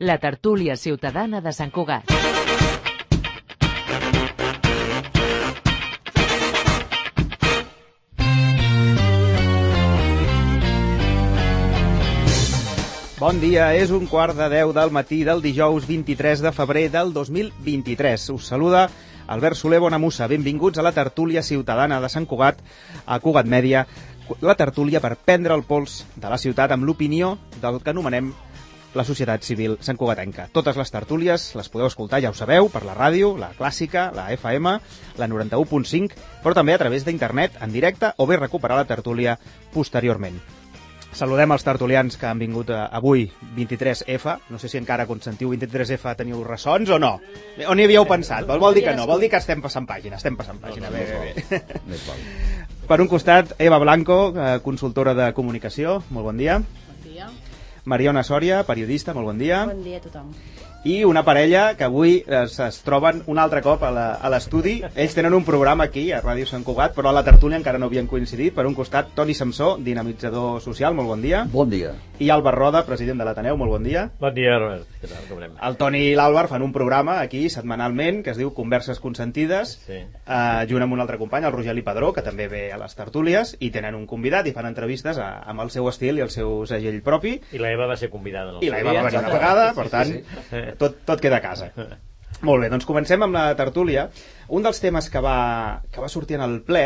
la tertúlia ciutadana de Sant Cugat. Bon dia, és un quart de 10 del matí del dijous 23 de febrer del 2023. Us saluda Albert Soler Bonamussa. Benvinguts a la tertúlia ciutadana de Sant Cugat, a Cugat Mèdia, la tertúlia per prendre el pols de la ciutat amb l'opinió del que anomenem la societat civil Sant Cugatenca. Totes les tertúlies les podeu escoltar, ja ho sabeu, per la ràdio, la clàssica, la FM, la 91.5, però també a través d'internet, en directe, o bé recuperar la tertúlia posteriorment. Saludem els tertulians que han vingut eh, avui, 23F. No sé si encara quan sentiu 23F teniu ressons o no. On hi havíeu pensat? Vol, vol dir que no, vol dir que estem passant pàgina, estem passant pàgina. Bé, bé, bé. Per un costat, Eva Blanco, eh, consultora de comunicació, molt bon dia. Mariona Sòria, periodista, molt bon dia. Bon dia a tothom. I una parella que avui es, es troben un altre cop a la- a l'estudi. Ells tenen un programa aquí, a Ràdio Sant Cugat, però a la tertúlia encara no havien coincidit. Per un costat, Toni Samsó, dinamitzador social, molt bon dia. Bon dia. I Álvar Roda, president de l'Ateneu, molt bon dia. Bon dia, Robert. Què tal? Com anem? El Toni i l'Àlvar fan un programa aquí setmanalment que es diu Converses Consentides, Sí. eh, junt amb un altre company, el Rogeli Padró, que també ve a les tertúlies, i tenen un convidat i fan entrevistes a, amb el seu estil i el seu segell propi. I la Eva va ser convidada. En el I la Eva va venir una vegada, per tant, tot, tot queda a casa. Molt bé, doncs comencem amb la tertúlia. Un dels temes que va, que va sortir en el ple,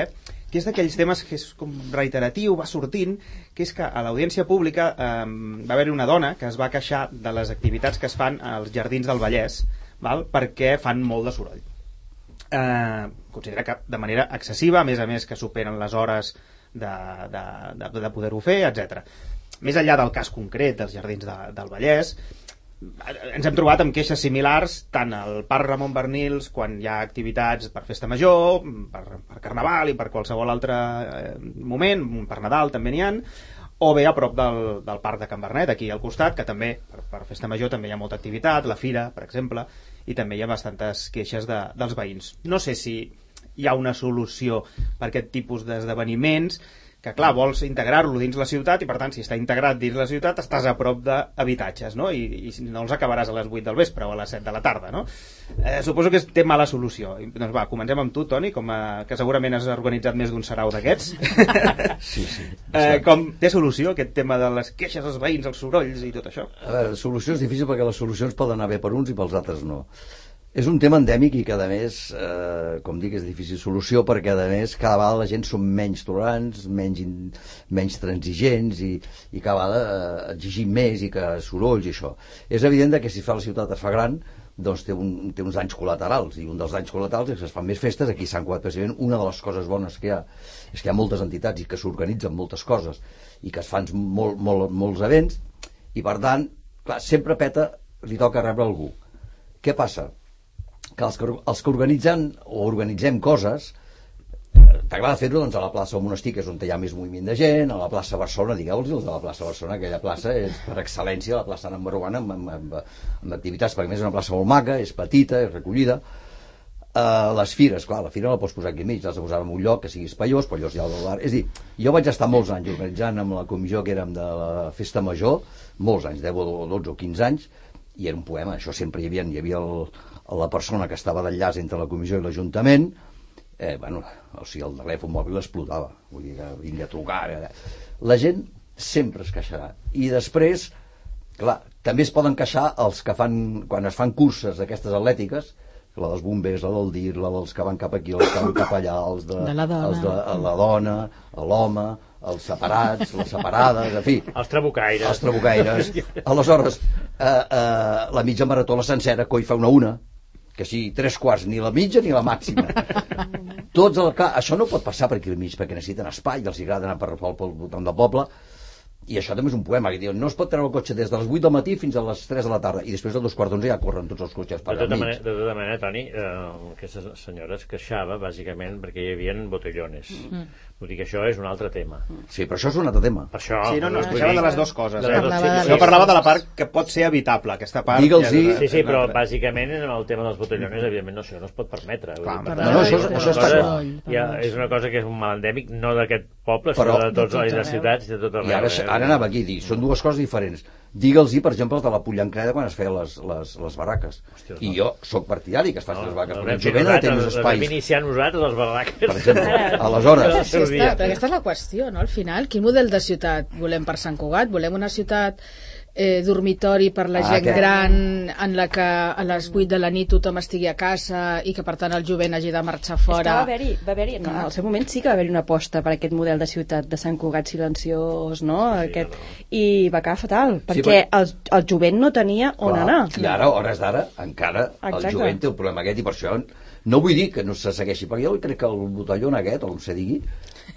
que és d'aquells temes que és com reiteratiu, va sortint, que és que a l'audiència pública eh, va haver-hi una dona que es va queixar de les activitats que es fan als Jardins del Vallès, val? perquè fan molt de soroll. Eh, considera que de manera excessiva, a més a més que superen les hores de, de, de, de poder-ho fer, etc. Més enllà del cas concret dels Jardins de, del Vallès, ens hem trobat amb queixes similars tant al Parc Ramon Bernils quan hi ha activitats per festa major, per, per Carnaval i per qualsevol altre eh, moment, per Nadal també n'hi han, o bé a prop del, del Parc de Can Bernet, aquí al costat, que també per, per festa major també hi ha molta activitat, la Fira, per exemple, i també hi ha bastantes queixes de, dels veïns. No sé si hi ha una solució per aquest tipus d'esdeveniments, que clar, vols integrar-lo dins la ciutat i per tant si està integrat dins la ciutat estàs a prop d'habitatges no? I, i no els acabaràs a les 8 del vespre o a les 7 de la tarda no? eh, suposo que té mala solució I, doncs va, comencem amb tu Toni com a, que segurament has organitzat més d'un sarau d'aquests Sí, sí. eh, com té solució aquest tema de les queixes dels veïns, els sorolls i tot això A veure, solució és difícil perquè les solucions poden anar bé per uns i pels altres no. És un tema endèmic i que, a més, eh, com dic, és difícil solució perquè, a més, cada vegada la gent som menys tolerants, menys, in, menys transigents i, i cada vegada eh, exigim més i que sorolls i això. És evident de que si fa la ciutat es fa gran, doncs té, un, té uns danys col·laterals i un dels danys col·laterals és que es fan més festes aquí a Sant Cugat precisament una de les coses bones que hi ha és que hi ha moltes entitats i que s'organitzen moltes coses i que es fan molt, molt, molts events i per tant, clar, sempre peta li toca rebre algú què passa? Que els que, els que organitzen o organitzem coses t'agrada fer-ho doncs, a la plaça del Monestir, que és on hi ha més moviment de gent, a la plaça Barcelona, digueu-los, els de la plaça Barcelona, aquella plaça és per excel·lència la plaça number one amb, amb, amb, amb activitats, perquè més és una plaça molt maca, és petita, és recollida. Uh, les fires, clar, la fira la pots posar aquí mig, l'has de posar en un lloc que sigui espaiós, però és ja del bar. És dir, jo vaig estar molts anys organitzant amb la comissió que érem de la festa major, molts anys, 10 o 12 o 15 anys, i era un poema, això sempre hi havia, hi havia el, la persona que estava d'enllaç entre la comissió i l'Ajuntament, eh, bueno, o sigui, el telèfon mòbil explotava, vull dir vingui a trucar. Eh. La gent sempre es queixarà. I després, clar, també es poden queixar els que fan, quan es fan curses d'aquestes atlètiques, la dels bombers, la del DIR, la dels que van cap aquí, els que van cap allà, els de, De la dona. els de la dona, l'home, els separats, les separades, en fi, Els trabucaires. els trabucaires. Aleshores, eh, eh, la mitja marató, la sencera, coi fa una una, que sí, tres quarts, ni la mitja ni la màxima. Tots el. Això no pot passar per aquí al mig, perquè necessiten espai, els agrada anar per, pel, pel voltant del poble, i això també és un poema, que diu, no es pot treure el cotxe des de les 8 del matí fins a les 3 de la tarda, i després a dos quarts d'onze ja corren tots els cotxes per De tota, manera, de tota manera, Toni, eh, aquesta senyora es queixava bàsicament perquè hi havia botellones. Mm. Vull dir que això és un altre tema. Sí, però això és un altre tema. Per això... Sí, no, no, es queixava dir- de les dues coses. Eh? les dues, Parlava de Jo parlava de la part que pot ser evitable, aquesta part. Digue'ls ja és- Sí, sí, és però bàsicament en el tema dels botellones, evidentment, no, això no es pot permetre. Vull Clar, dir, per no, no, és això- això està cosa- clar. Ja, és una cosa que és un mal endèmic, no d'aquest pobles, Però- de tots, De tot i de arreu. ciutats, de tot arreu. I ara, eh? ara anava aquí a dir, són dues coses diferents. Digue'ls-hi, per exemple, els de la Pollancreda quan es feien les, les, les barraques. Hòstia, I jo sóc partidari que es facin No, les barraques, no, perquè jovent ha de tenir uns les vam espais. iniciar nosaltres, les barraques. Per exemple, aleshores, Sí, està, dia. però aquesta és la qüestió, no? Al final, quin model de ciutat volem per Sant Cugat? Volem una ciutat eh, dormitori per la Ah, gent aquest. gran en la que a les 8 de la nit tothom estigui a casa i que per tant el jovent hagi de marxar És que va fora haver-hi, va haver en el seu moment sí que va haver-hi una aposta per aquest model de ciutat de Sant Cugat silenciós, no? aquest, I va acabar fatal, Sí, perquè però- el, el jovent no tenia on Clar, anar. I ara, hores d'ara, encara Exacte. el jovent té el problema aquest i per això no vull dir que no se segueixi, perquè jo crec que el botellón aquest, o com se digui,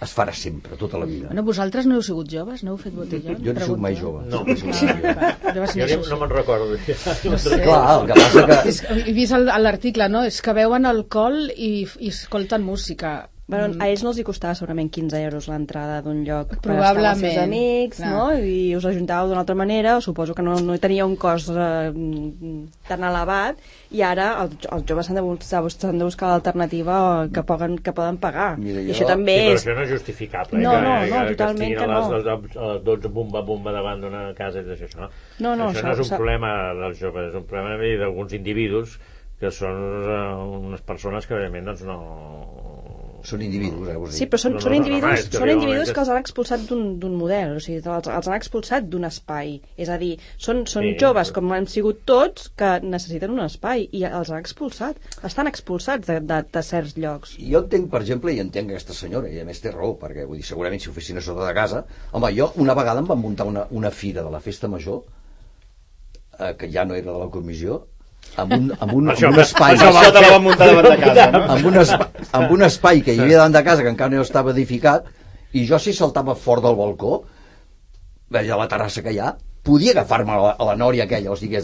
es farà sempre, tota la vida. Bueno, vosaltres no heu sigut joves? No heu fet botellón? jo no soc mai jove. No. Jo ser ni- això, no me'n recordo. No sé. Clar, el que passa que... És, he vist l'article, no? És que beuen alcohol i, i escolten música. Bueno, a ells no els hi costava segurament 15 euros l'entrada d'un lloc per estar amb els seus amics, clar. no? I us ajuntàveu d'una altra manera, suposo que no, no tenia un cost eh, tan elevat, i ara el, els joves s'han de, buscar- de buscar l'alternativa que, poden, que poden pagar. Mira, I jo- això també Sí, però és... això no és justificable. No, eh, no, que, no, que, totalment que que a les, no. a les 12 bomba bomba davant d'una casa i tot això. No, No, no, això s'ha- no és un problema dels joves, és un problema d'alguns individus que són uh, unes persones que evidentment doncs, no... Són individus, eh. Sí, però són, No, no, són no, no, individus, és que són individus que els han expulsat d'un d'un model, o sigui, els, els han expulsat d'un espai. És a dir, són, són Sí, joves, com hem sigut tots, que necessiten un espai i els han expulsat. Estan expulsats de, de, de certs llocs. Jo entenc, per exemple, i entenc aquesta senyora, i a més té raó, perquè vull dir, segurament si ho fessin a sota de casa... Home, jo una vegada em van muntar una, una fira de la festa major, eh, que ja no era de la comissió, amb un, amb un, Això, amb un espai... Això, això te la van muntar davant de casa, no? amb un, espai, amb un espai que hi havia davant de casa que encara no estava edificat i jo si saltava fort del balcó veia la terrassa que hi ha podia agafar-me a, la, a la nòria aquella o sigui,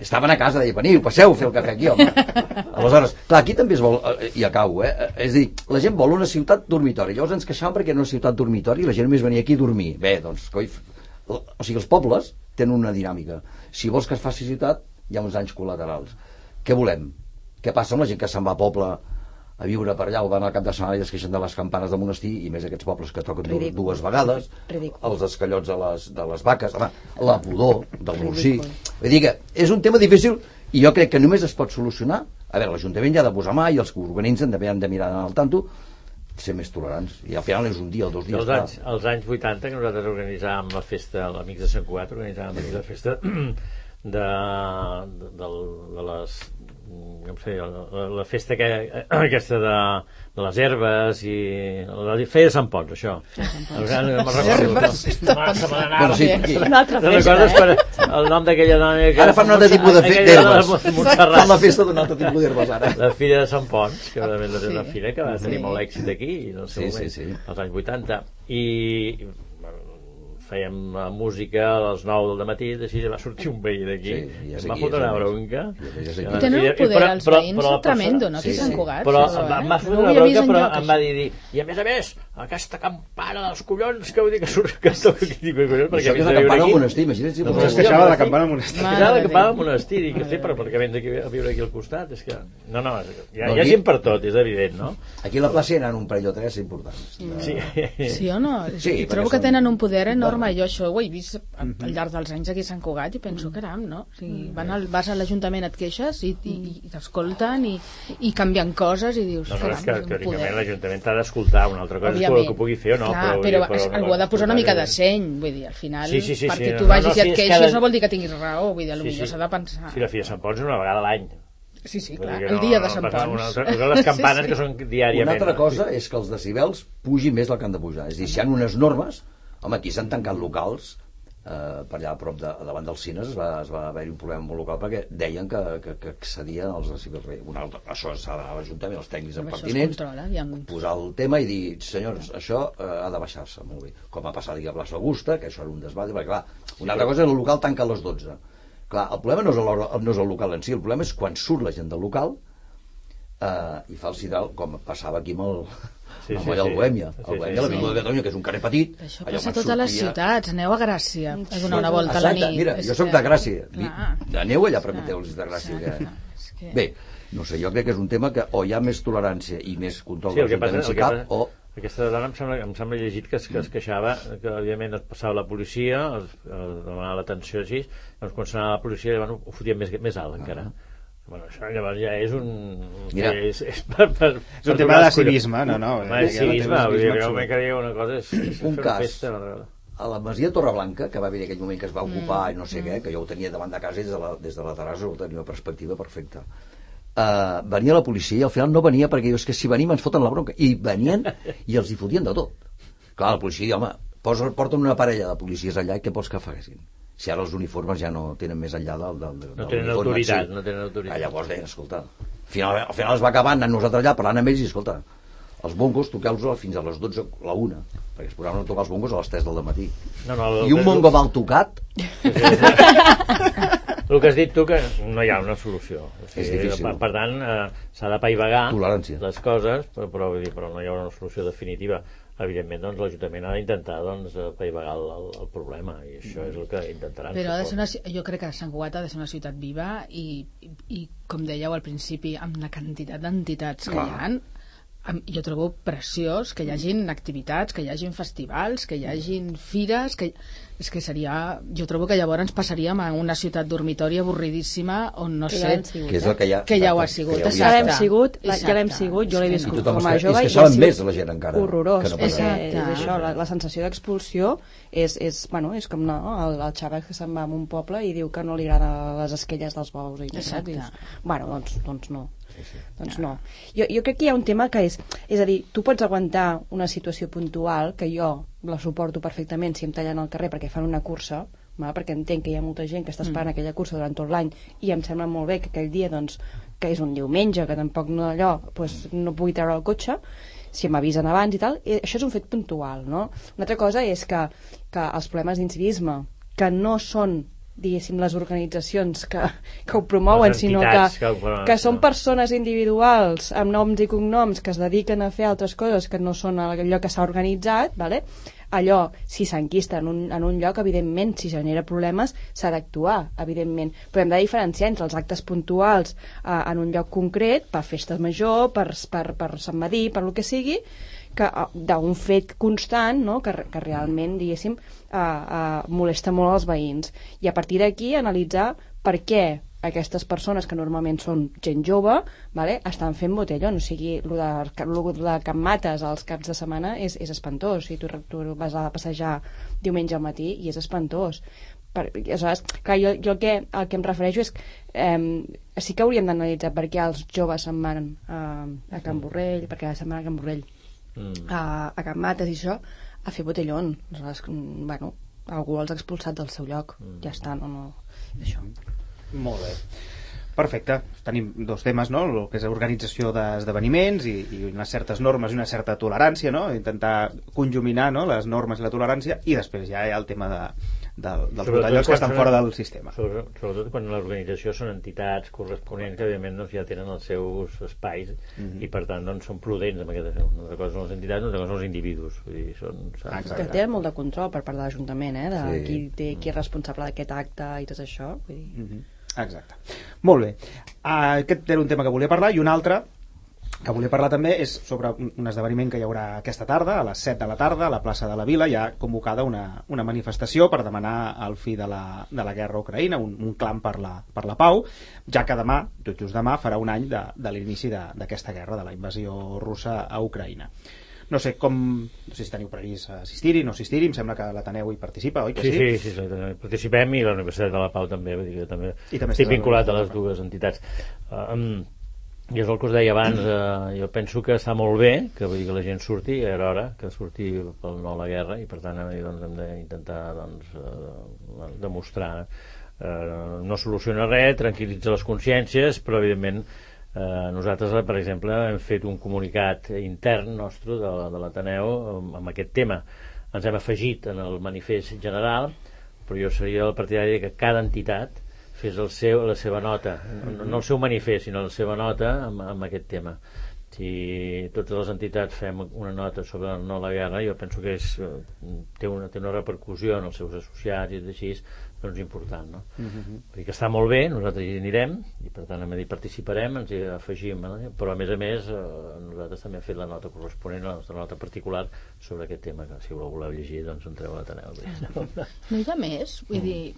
estaven a casa, deia, veniu, passeu a fer el cafè aquí, home aleshores, clar, aquí també es vol, eh, i acabo eh? és a dir, la gent vol una ciutat dormitori llavors ens queixàvem perquè era una ciutat dormitori i la gent només venia aquí a dormir, bé, doncs coi, o sigui, els pobles tenen una dinàmica si vols que es faci ciutat hi ha uns anys col·laterals què volem? Què passa amb la gent que se'n va a poble a viure per allà o van al cap de setmana i es queixen de les campanes del monestir i més aquests pobles que toquen du Ridícul. dues vegades Ridícul. els escallots de les, de les vaques home, la pudor del Ridícul. vull dir que és un tema difícil i jo crec que només es pot solucionar a veure, l'Ajuntament ja ha de posar mà i els que organitzen també han de mirar al tanto ser més tolerants i al final és un dia o dos dies Els anys, els anys 80 que nosaltres organitzàvem la festa, l'Amics de Sant Cugat organitzàvem la festa de, de, de, de les com sé, la, la festa que, aquesta de, de les herbes i la feia de Sant Pons, això. No sí. Una altra festa, recordes eh? per el nom d'aquella dona que... ara fan un altre tipus de d'herbes fan la festa d'un altre tipus d'herbes ara La Fira de Sant Pons, que realment és una Sí. fira que va tenir molt èxit aquí, en el seu Sí, sí, moment, sí. als anys 80. I fèiem la música a les 9 del matí, així va sortir un veí d'aquí, Sí, ja em va fotre és, una bronca. I- és. Tenen un poder però- els però- veïns però la tremendo, no? Sí, Aquí sí. Sant Cugat. Però em va, eh? em va fotre una bronca, però enlloc, em va dir, dir, i a més a més, aquesta campana dels collons, que vull dir que surt que toca aquí, dic, collons, perquè això és vens la a viure campana al aquí. monestir imagina't si No, queixava de la campana al monestir. Era la de que paga Déu. al monestir, i que sí, però perquè vens aquí a viure aquí al costat, és que... No, no, hi ha, No, hi ha aquí- gent per tot, és evident, no? aquí a la plaça hi ha un parell o tres importants Sí. Sí o no? Sí, trobo que tenen un poder enorme. Jo això ho he vist al al llarg dels anys aquí a Sant Cugat i penso, caram, no? O sigui, van al, vas a l'Ajuntament, et queixes i, i, i t'escolten i, i canvien coses i dius, No, no, caram, és que teòricament l'Ajuntament t'ha d'escoltar, una altra cosa és que ho- que pugui fer o no. Clar, però, però, però, algú ha de posar una mica de seny, vull dir, al final, Sí, sí, sí, perquè sí, tu no, vagis no, i sí, et és queixis cada- no vol dir que tinguis raó, vull dir, potser s'ha de pensar. Sí, la Sant Pons és una vegada a l'any. Sí, sí, clar, que el dia de no Sant Pons. Una altra, les campanes Sí, sí. que són diàriament. Una altra no? cosa és que els decibels pugin més del que han de pujar. És a dir, si hi ha unes normes, home, aquí s'han tancat locals, eh, per allà a prop de, davant dels cines es va, es va haver un problema molt local perquè deien que, que, que excedien els decibels. Bé, Una altra, això s'ha d'anar a l'Ajuntament, els tècnics es pertinents, controla, aviam. posar el tema i dir, senyors, això eh, ha de baixar-se, molt bé. Com ha passat aquí a Plaça Augusta, que això era un desball, perquè clar, una altra cosa és el local tanca a les 12. Clar, el problema no és, el, no és el local en si, el problema és quan surt la gent del local eh, i fa el sidral, com passava aquí amb el, Sí, sí, allà sí. al Bohèmia. Sí, El sí, Bohèmia, l'Avinguda sí. de Catalunya, que és un carrer petit. Això passa a totes les sortia- ciutats. Aneu a Gràcia a donar una volta a la Exacte, nit. mira, jo sóc que- de Gràcia. Clar. Aneu allà, pregunteu-los de Gràcia. Exacte, Que... que- Bé, no sé, jo crec que és un tema que o hi ha més tolerància i més control Sí, que passa, que cap, passa, o Aquesta dona em sembla, em sembla llegit que es, que es queixava que evidentment es passava la policia es, es demanava l'atenció així doncs quan s'anava la policia llavors ho fotia més, més alt encara Bueno, això llavors ja és un... Mira. és, és, per, per, És un tema de civisme, no, no. És Hi ha un civisme, vull dir, absolut. que digui una cosa és, és Un fer cas. festa, vegada. a la Masia Torreblanca, que va haver aquell moment que es va ocupar i no sé què, que jo ho tenia davant de casa i des de la, des de la terrassa ho tenia una perspectiva perfecta. Uh, venia la policia i al final no venia perquè dius que si venim ens foten la bronca. I venien i els hi fotien de tot. Clar, la policia, home, posa, porten una parella de policies allà i què vols que facin? Si ara els uniformes ja no tenen més enllà del, del, del No tenen autoritat, no tenen autoritat. Ah, llavors deien, escolta, al final, al final es va acabar anant nosaltres allà parlant amb ells i, escolta, els bongos toqueu-los fins a les 12, la 1, perquè es posaven a tocar els bongos a les 3 del matí. No, no, I un bongo mal tocat, El que has dit tu, que no hi ha una solució. O És difícil. Per, per tant, eh, s'ha de paivagar Tolerància. les coses, però, però, vull dir, però no hi haurà una solució definitiva. Evidentment, doncs, l'Ajuntament ha d'intentar doncs, paivagar el, el, el problema, i això és el que intentaran. Però ha de ser una, jo crec que Sant Cugat ha de ser una ciutat viva i, i, i com dèieu al principi, amb la quantitat d'entitats que hi han, am- jo trobo preciós que hi hagin activitats, que hi hagin festivals, que hi hagin fires, que és que seria... Jo trobo que llavors passaríem a una ciutat dormitori avorridíssima on no Que sé... ja que és el que ja... Que ja ho ha sigut, que Ja l'hem sigut, la, ja l'hem sigut, jo l'he viscut com a jove és que saben més de la gent encara, horrorós no és, és això, la, la sensació d'expulsió és, és, bueno, és com no, el, el xaval que se'n va a un poble i diu que no li agrada les esquelles dels bous i Exacte. dius, bueno, doncs, doncs no doncs no. Jo, jo crec que hi ha un tema que és, és a dir, tu pots aguantar una situació puntual, que jo la suporto perfectament si em tallen al carrer perquè fan una cursa, val? perquè entenc que hi ha molta gent que està esperant aquella cursa durant tot l'any i em sembla molt bé que aquell dia doncs, que és un diumenge, que tampoc no allò doncs, no pugui treure el cotxe si m'avisen abans i tal, eh, això és un fet puntual no? una altra cosa és que, que els problemes d'incivisme que no són diguéssim, les organitzacions que, que ho promouen, sinó que, que promouen, que són no. persones individuals amb noms i cognoms que es dediquen a fer altres coses que no són allò que s'ha organitzat, vale? allò, si s'enquista en, un, en un lloc, evidentment, si genera problemes, s'ha d'actuar, evidentment. Però hem de diferenciar entre els actes puntuals eh, en un lloc concret, per festa major, per, per, per Sant Madí, per lo que sigui, d'un fet constant no? que, que realment, diguéssim, eh, eh, molesta molt els veïns. I a partir d'aquí analitzar per què aquestes persones que normalment són gent jove vale, estan fent botellón o sigui, el de, lo de Can Mates als caps de setmana és, és espantós si tu, tu vas a passejar diumenge al matí i és espantós per, aleshores, clar, jo, jo el, que, el que em refereixo és eh, sí que hauríem d'analitzar per què els joves se'n van a, a Can Borrell per què se'n van a Can Borrell Mm. a, a Can Mates i això a fer botellón aleshores, mm, bueno, algú els ha expulsat del seu lloc ja està, no, no, això Molt bé. Perfecte. Tenim dos temes, no? El que és organització d'esdeveniments i, i unes certes normes i una certa tolerància, no? Intentar conjuminar no? les normes i la tolerància i després ja hi ha el tema de, de, dels Sobretot botellots que estan fora del sistema. Sobre, sobretot quan l'organització són entitats corresponents que evidentment doncs, ja tenen els seus espais Mhm. i per tant doncs, són prudents amb aquesta una altra cosa són les entitats, una altra cosa són els individus vull dir, són, que tenen molt de control per part de l'Ajuntament, eh? De Sí. qui, té, qui és responsable d'aquest acte i tot això. Vull dir... Mhm. Exacte. Molt bé. Uh, aquest era un tema que volia parlar i un altre que volia parlar també és sobre un esdeveniment que hi haurà aquesta tarda, a les 7 de la tarda, a la plaça de la Vila, hi ha convocada una, una manifestació per demanar el fi de la, de la guerra a Ucraïna, un, un clam per la, per la pau, ja que demà, tot just demà, farà un any de, de l'inici de- d'aquesta guerra, de la invasió russa a Ucraïna. No sé com... No sé si teniu previst assistir-hi, no assistir-hi, em sembla que l'Ateneu hi participa, oi que Sí, sí, sí, sí, sí, participem i la Universitat de la Pau també, vull dir que també, I també estic vinculat a les dues entitats. Uh, um, I és el que us deia abans, eh, jo penso que està molt bé que, vull dir, que la gent surti, era hora que surti pel no a la guerra i per tant eh, doncs, hem d'intentar doncs, eh, demostrar eh, no soluciona res, tranquil·litza les consciències, però evidentment eh, nosaltres, per exemple, hem fet un comunicat intern nostre de, de l'Ateneu amb, amb aquest tema. Ens hem afegit en el manifest general, però jo seria el partidari que cada entitat fes el seu, la seva nota, no, no el seu manifest, sinó la seva nota amb, amb aquest tema. si totes les entitats fem una nota sobre no la guerra, jo penso que és, eh, té, una, té una repercussió en els seus associats i així, doncs important, no? Uh -huh. Vull dir que està molt bé, nosaltres hi anirem, i per tant a dir participarem, ens hi afegim, eh? però a més a més eh, nosaltres també hem fet la nota corresponent, la nostra nota particular sobre aquest tema, que si la voleu llegir, doncs entreu a l'Ateneu. No hi ha més, vull dir,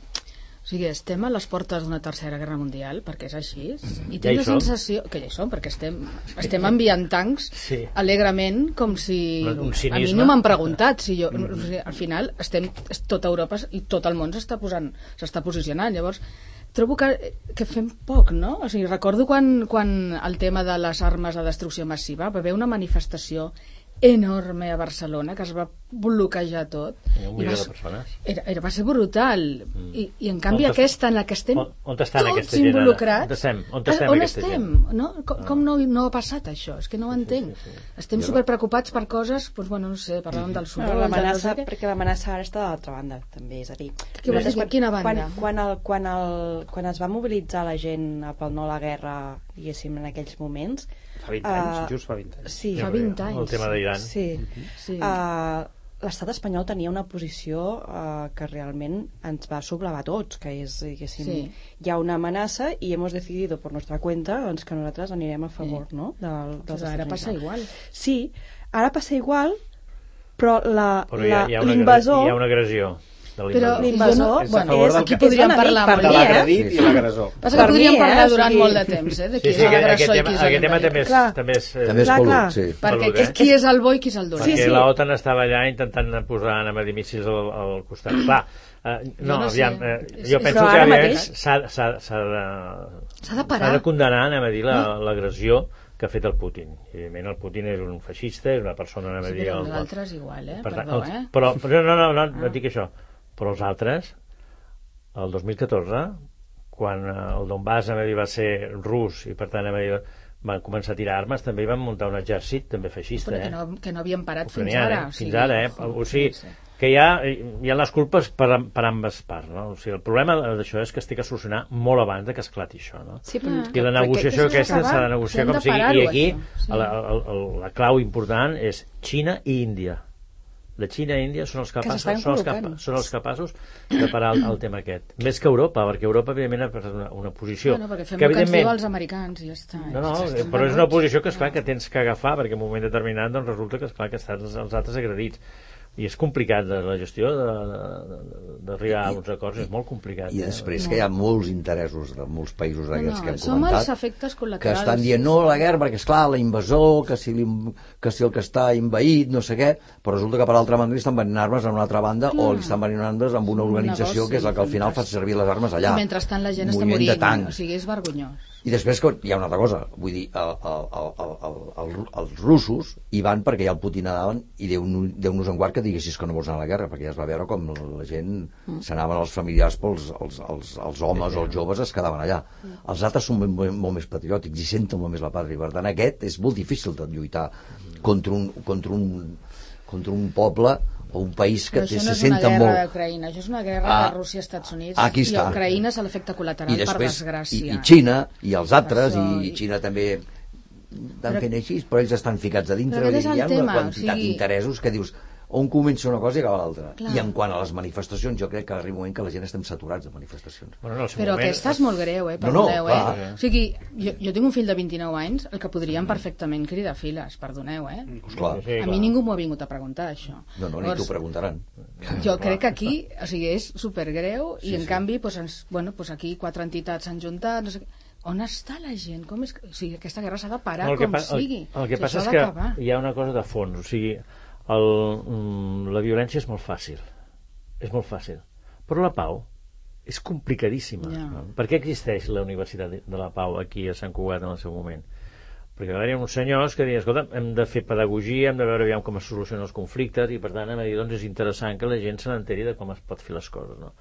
o sigui, estem a les portes d'una tercera guerra mundial, perquè és així, i Ja tinc hi la sensació... Que ja hi som, perquè estem, estem enviant tancs Sí. alegrement, com si... A mi no m'han preguntat si jo... O sigui, al final, estem, tota Europa i tot el món s'està posant, s'està posicionant. Llavors, trobo que, que fem poc, no? O sigui, recordo quan, quan el tema de les armes de destrucció massiva va haver una manifestació enorme a Barcelona que es va bloquejar tot Un i milió va, de persones. era, era, va ser brutal I, i en canvi On aquesta en la que estem on- on estan tots gent involucrats On estem? On Ah, estem on aquesta estem? Ah. No? Com, com no, no ha passat això? És que no ho entenc estem superpreocupats per coses doncs, bueno, no sé, parlàvem del No, soroll del l'amenaça, no sé què. perquè l'amenaça ara està de l'altra banda, també, és a dir... Dir? nosaltres Quina banda? Quan, quan, el, quan, el, quan es va mobilitzar la gent pel no a la guerra, diguéssim, en aquells moments... Fa 20 anys, eh, just fa 20 anys. Sí, Fa 20 anys. El tema d'Iran. Sí. Sí. Uh, L'estat espanyol tenia una posició uh, que realment ens va sublevar tots, que és, diguéssim, Sí. hi ha una amenaça i hemos decidido por nuestra cuenta doncs, que nosaltres anirem a favor no? del, dels Pues ara Estats passa igual. Sí, ara passa igual, però la- Però hi ha, la- hi ha, una, l'invasor... hi ha una agressió Però l'invasor. L'invasor És a bueno, favor del aquí que- podríem és parlar molt De bé. eh? l'agredit i l'agressor. Passa Per que podríem mi, eh? parlar durant sigui- molt de temps, eh? De qui Sí, és sí, aquest, l'agressor i qui tema, és aquest tema també és, Clar. també és, eh, També és Clar, pelut, clar. sí. Perquè és eh? qui és el bo i qui és el dolent. perquè Sí, sí. la OTAN estava allà intentant posar anem a dir míssils al, al costat. Clar, eh, no, no sé. aviam, eh, És- jo és- penso que mateix- s'ha de, S'ha de parar. s'ha de condenar, anem a dir, la- l'agressió que ha fet el Putin. I, evidentment, el Putin és un feixista, és una persona, anem a Sí, dir... però el- nosaltres igual, eh? per tant, Perdó, eh? Però, però no, no, no, no, no dic això. Però els altres, el 2014, quan eh, el Donbass dir, va ser rus i per tant anem a dir, van començar a tirar armes, també van muntar un exèrcit també feixista, Però eh? que no, que no havien parat fins Ucranià, ara. eh? Fins ara, eh? O sigui, sí. que hi ha, hi ha les culpes per, per ambes parts, no? O sigui, el problema d'això és que es té que solucionar molt abans de que esclati això, no? Sí, però, I la negociació perquè aquesta s'ha de negociar com sigui. I aquí sí. la, la, la, la clau important és Xina i Índia. La Xina i Índia són els capaços, s'estan són els, capa, són els capaços de parar el, el tema aquest. Més que Europa, perquè Europa, evidentment, ha pres una, una posició Bueno, perquè fem que, que evidentment, els americans i ja està. no, no, Ja però és una posició que, esclar, que tens que agafar perquè en un moment determinat doncs, resulta que, esclar, que estan els, els altres agredits i és complicat de la gestió de- de- de- d'arribar a uns acords és molt complicat I eh? després que hi ha molts interessos de molts països d'aquests no, que hem som comentat els efectes que estan dient no a la guerra perquè esclar l'invasor que, si que si el que està invaït no sé què però resulta que per altra banda li estan venint armes a una altra banda o li estan venint armes amb una Un organització negoci que és el que al final fa servir les armes allà I mentrestant la gent està morint. O sigui, és vergonyós. I després que hi ha una altra cosa, vull dir, el, el, el, el, el, el, els russos hi van perquè ja el Putin anaven i Déu-nos Déu en guard que diguessis que no vols anar a la guerra, perquè ja es va veure com la gent Mm. s'anaven els familiars pels els, els, els homes o els joves es quedaven allà. Mm. Els altres són molt, molt més patriòtics i senten molt més la pàtria. Per tant, aquest és molt difícil de lluitar contra un, contra un, contra un poble o un país que té, això no se és una guerra molt... d'Ucraïna, això és una guerra Ah, de Rússia i Estats Units. aquí I està. Ucraïna és l'efecte col·lateral, i després, per i, desgràcia. i Xina i els altres Això, i i- Xina també estan Però- fent així però ells estan ficats a dintre i hi ha tema, una quantitat o sigui- d'interessos que dius on comença una cosa i acaba l'altra Clar. i en quant a les manifestacions jo crec que arriba un moment que la gent estem saturats de manifestacions bueno, seu Però moment, aquesta és molt greu, eh? No, no, Perdoneu, clar. eh? O sigui, jo, jo tinc un fill de 29 anys, el que podríem perfectament cridar files, perdoneu, eh? pues clar, Sí, A mi ningú m'ho ha vingut a preguntar, això. no, no, ni t'ho preguntaran Jo crec que aquí, o sigui, és supergreu i Sí, en sí. canvi, doncs, ens, bueno, doncs aquí quatre entitats s'han juntat, no sé què. On està la gent? Com és que... O sigui, aquesta guerra s'ha de parar No, com pa- sigui. El, el que sigui, passa és que hi ha una cosa de fons, o sigui, el, mm, la violència és molt fàcil, és molt fàcil, però la pau és complicadíssima. Ja. No? Per què existeix la Universitat de la Pau aquí a Sant Cugat en el seu moment? Perquè va haver uns senyors que diuen, escolta, hem de fer pedagogia, hem de veure aviam com es solucionen els conflictes i per tant hem de dir, doncs és interessant que la gent se n'enteri de com es pot fer les coses, no?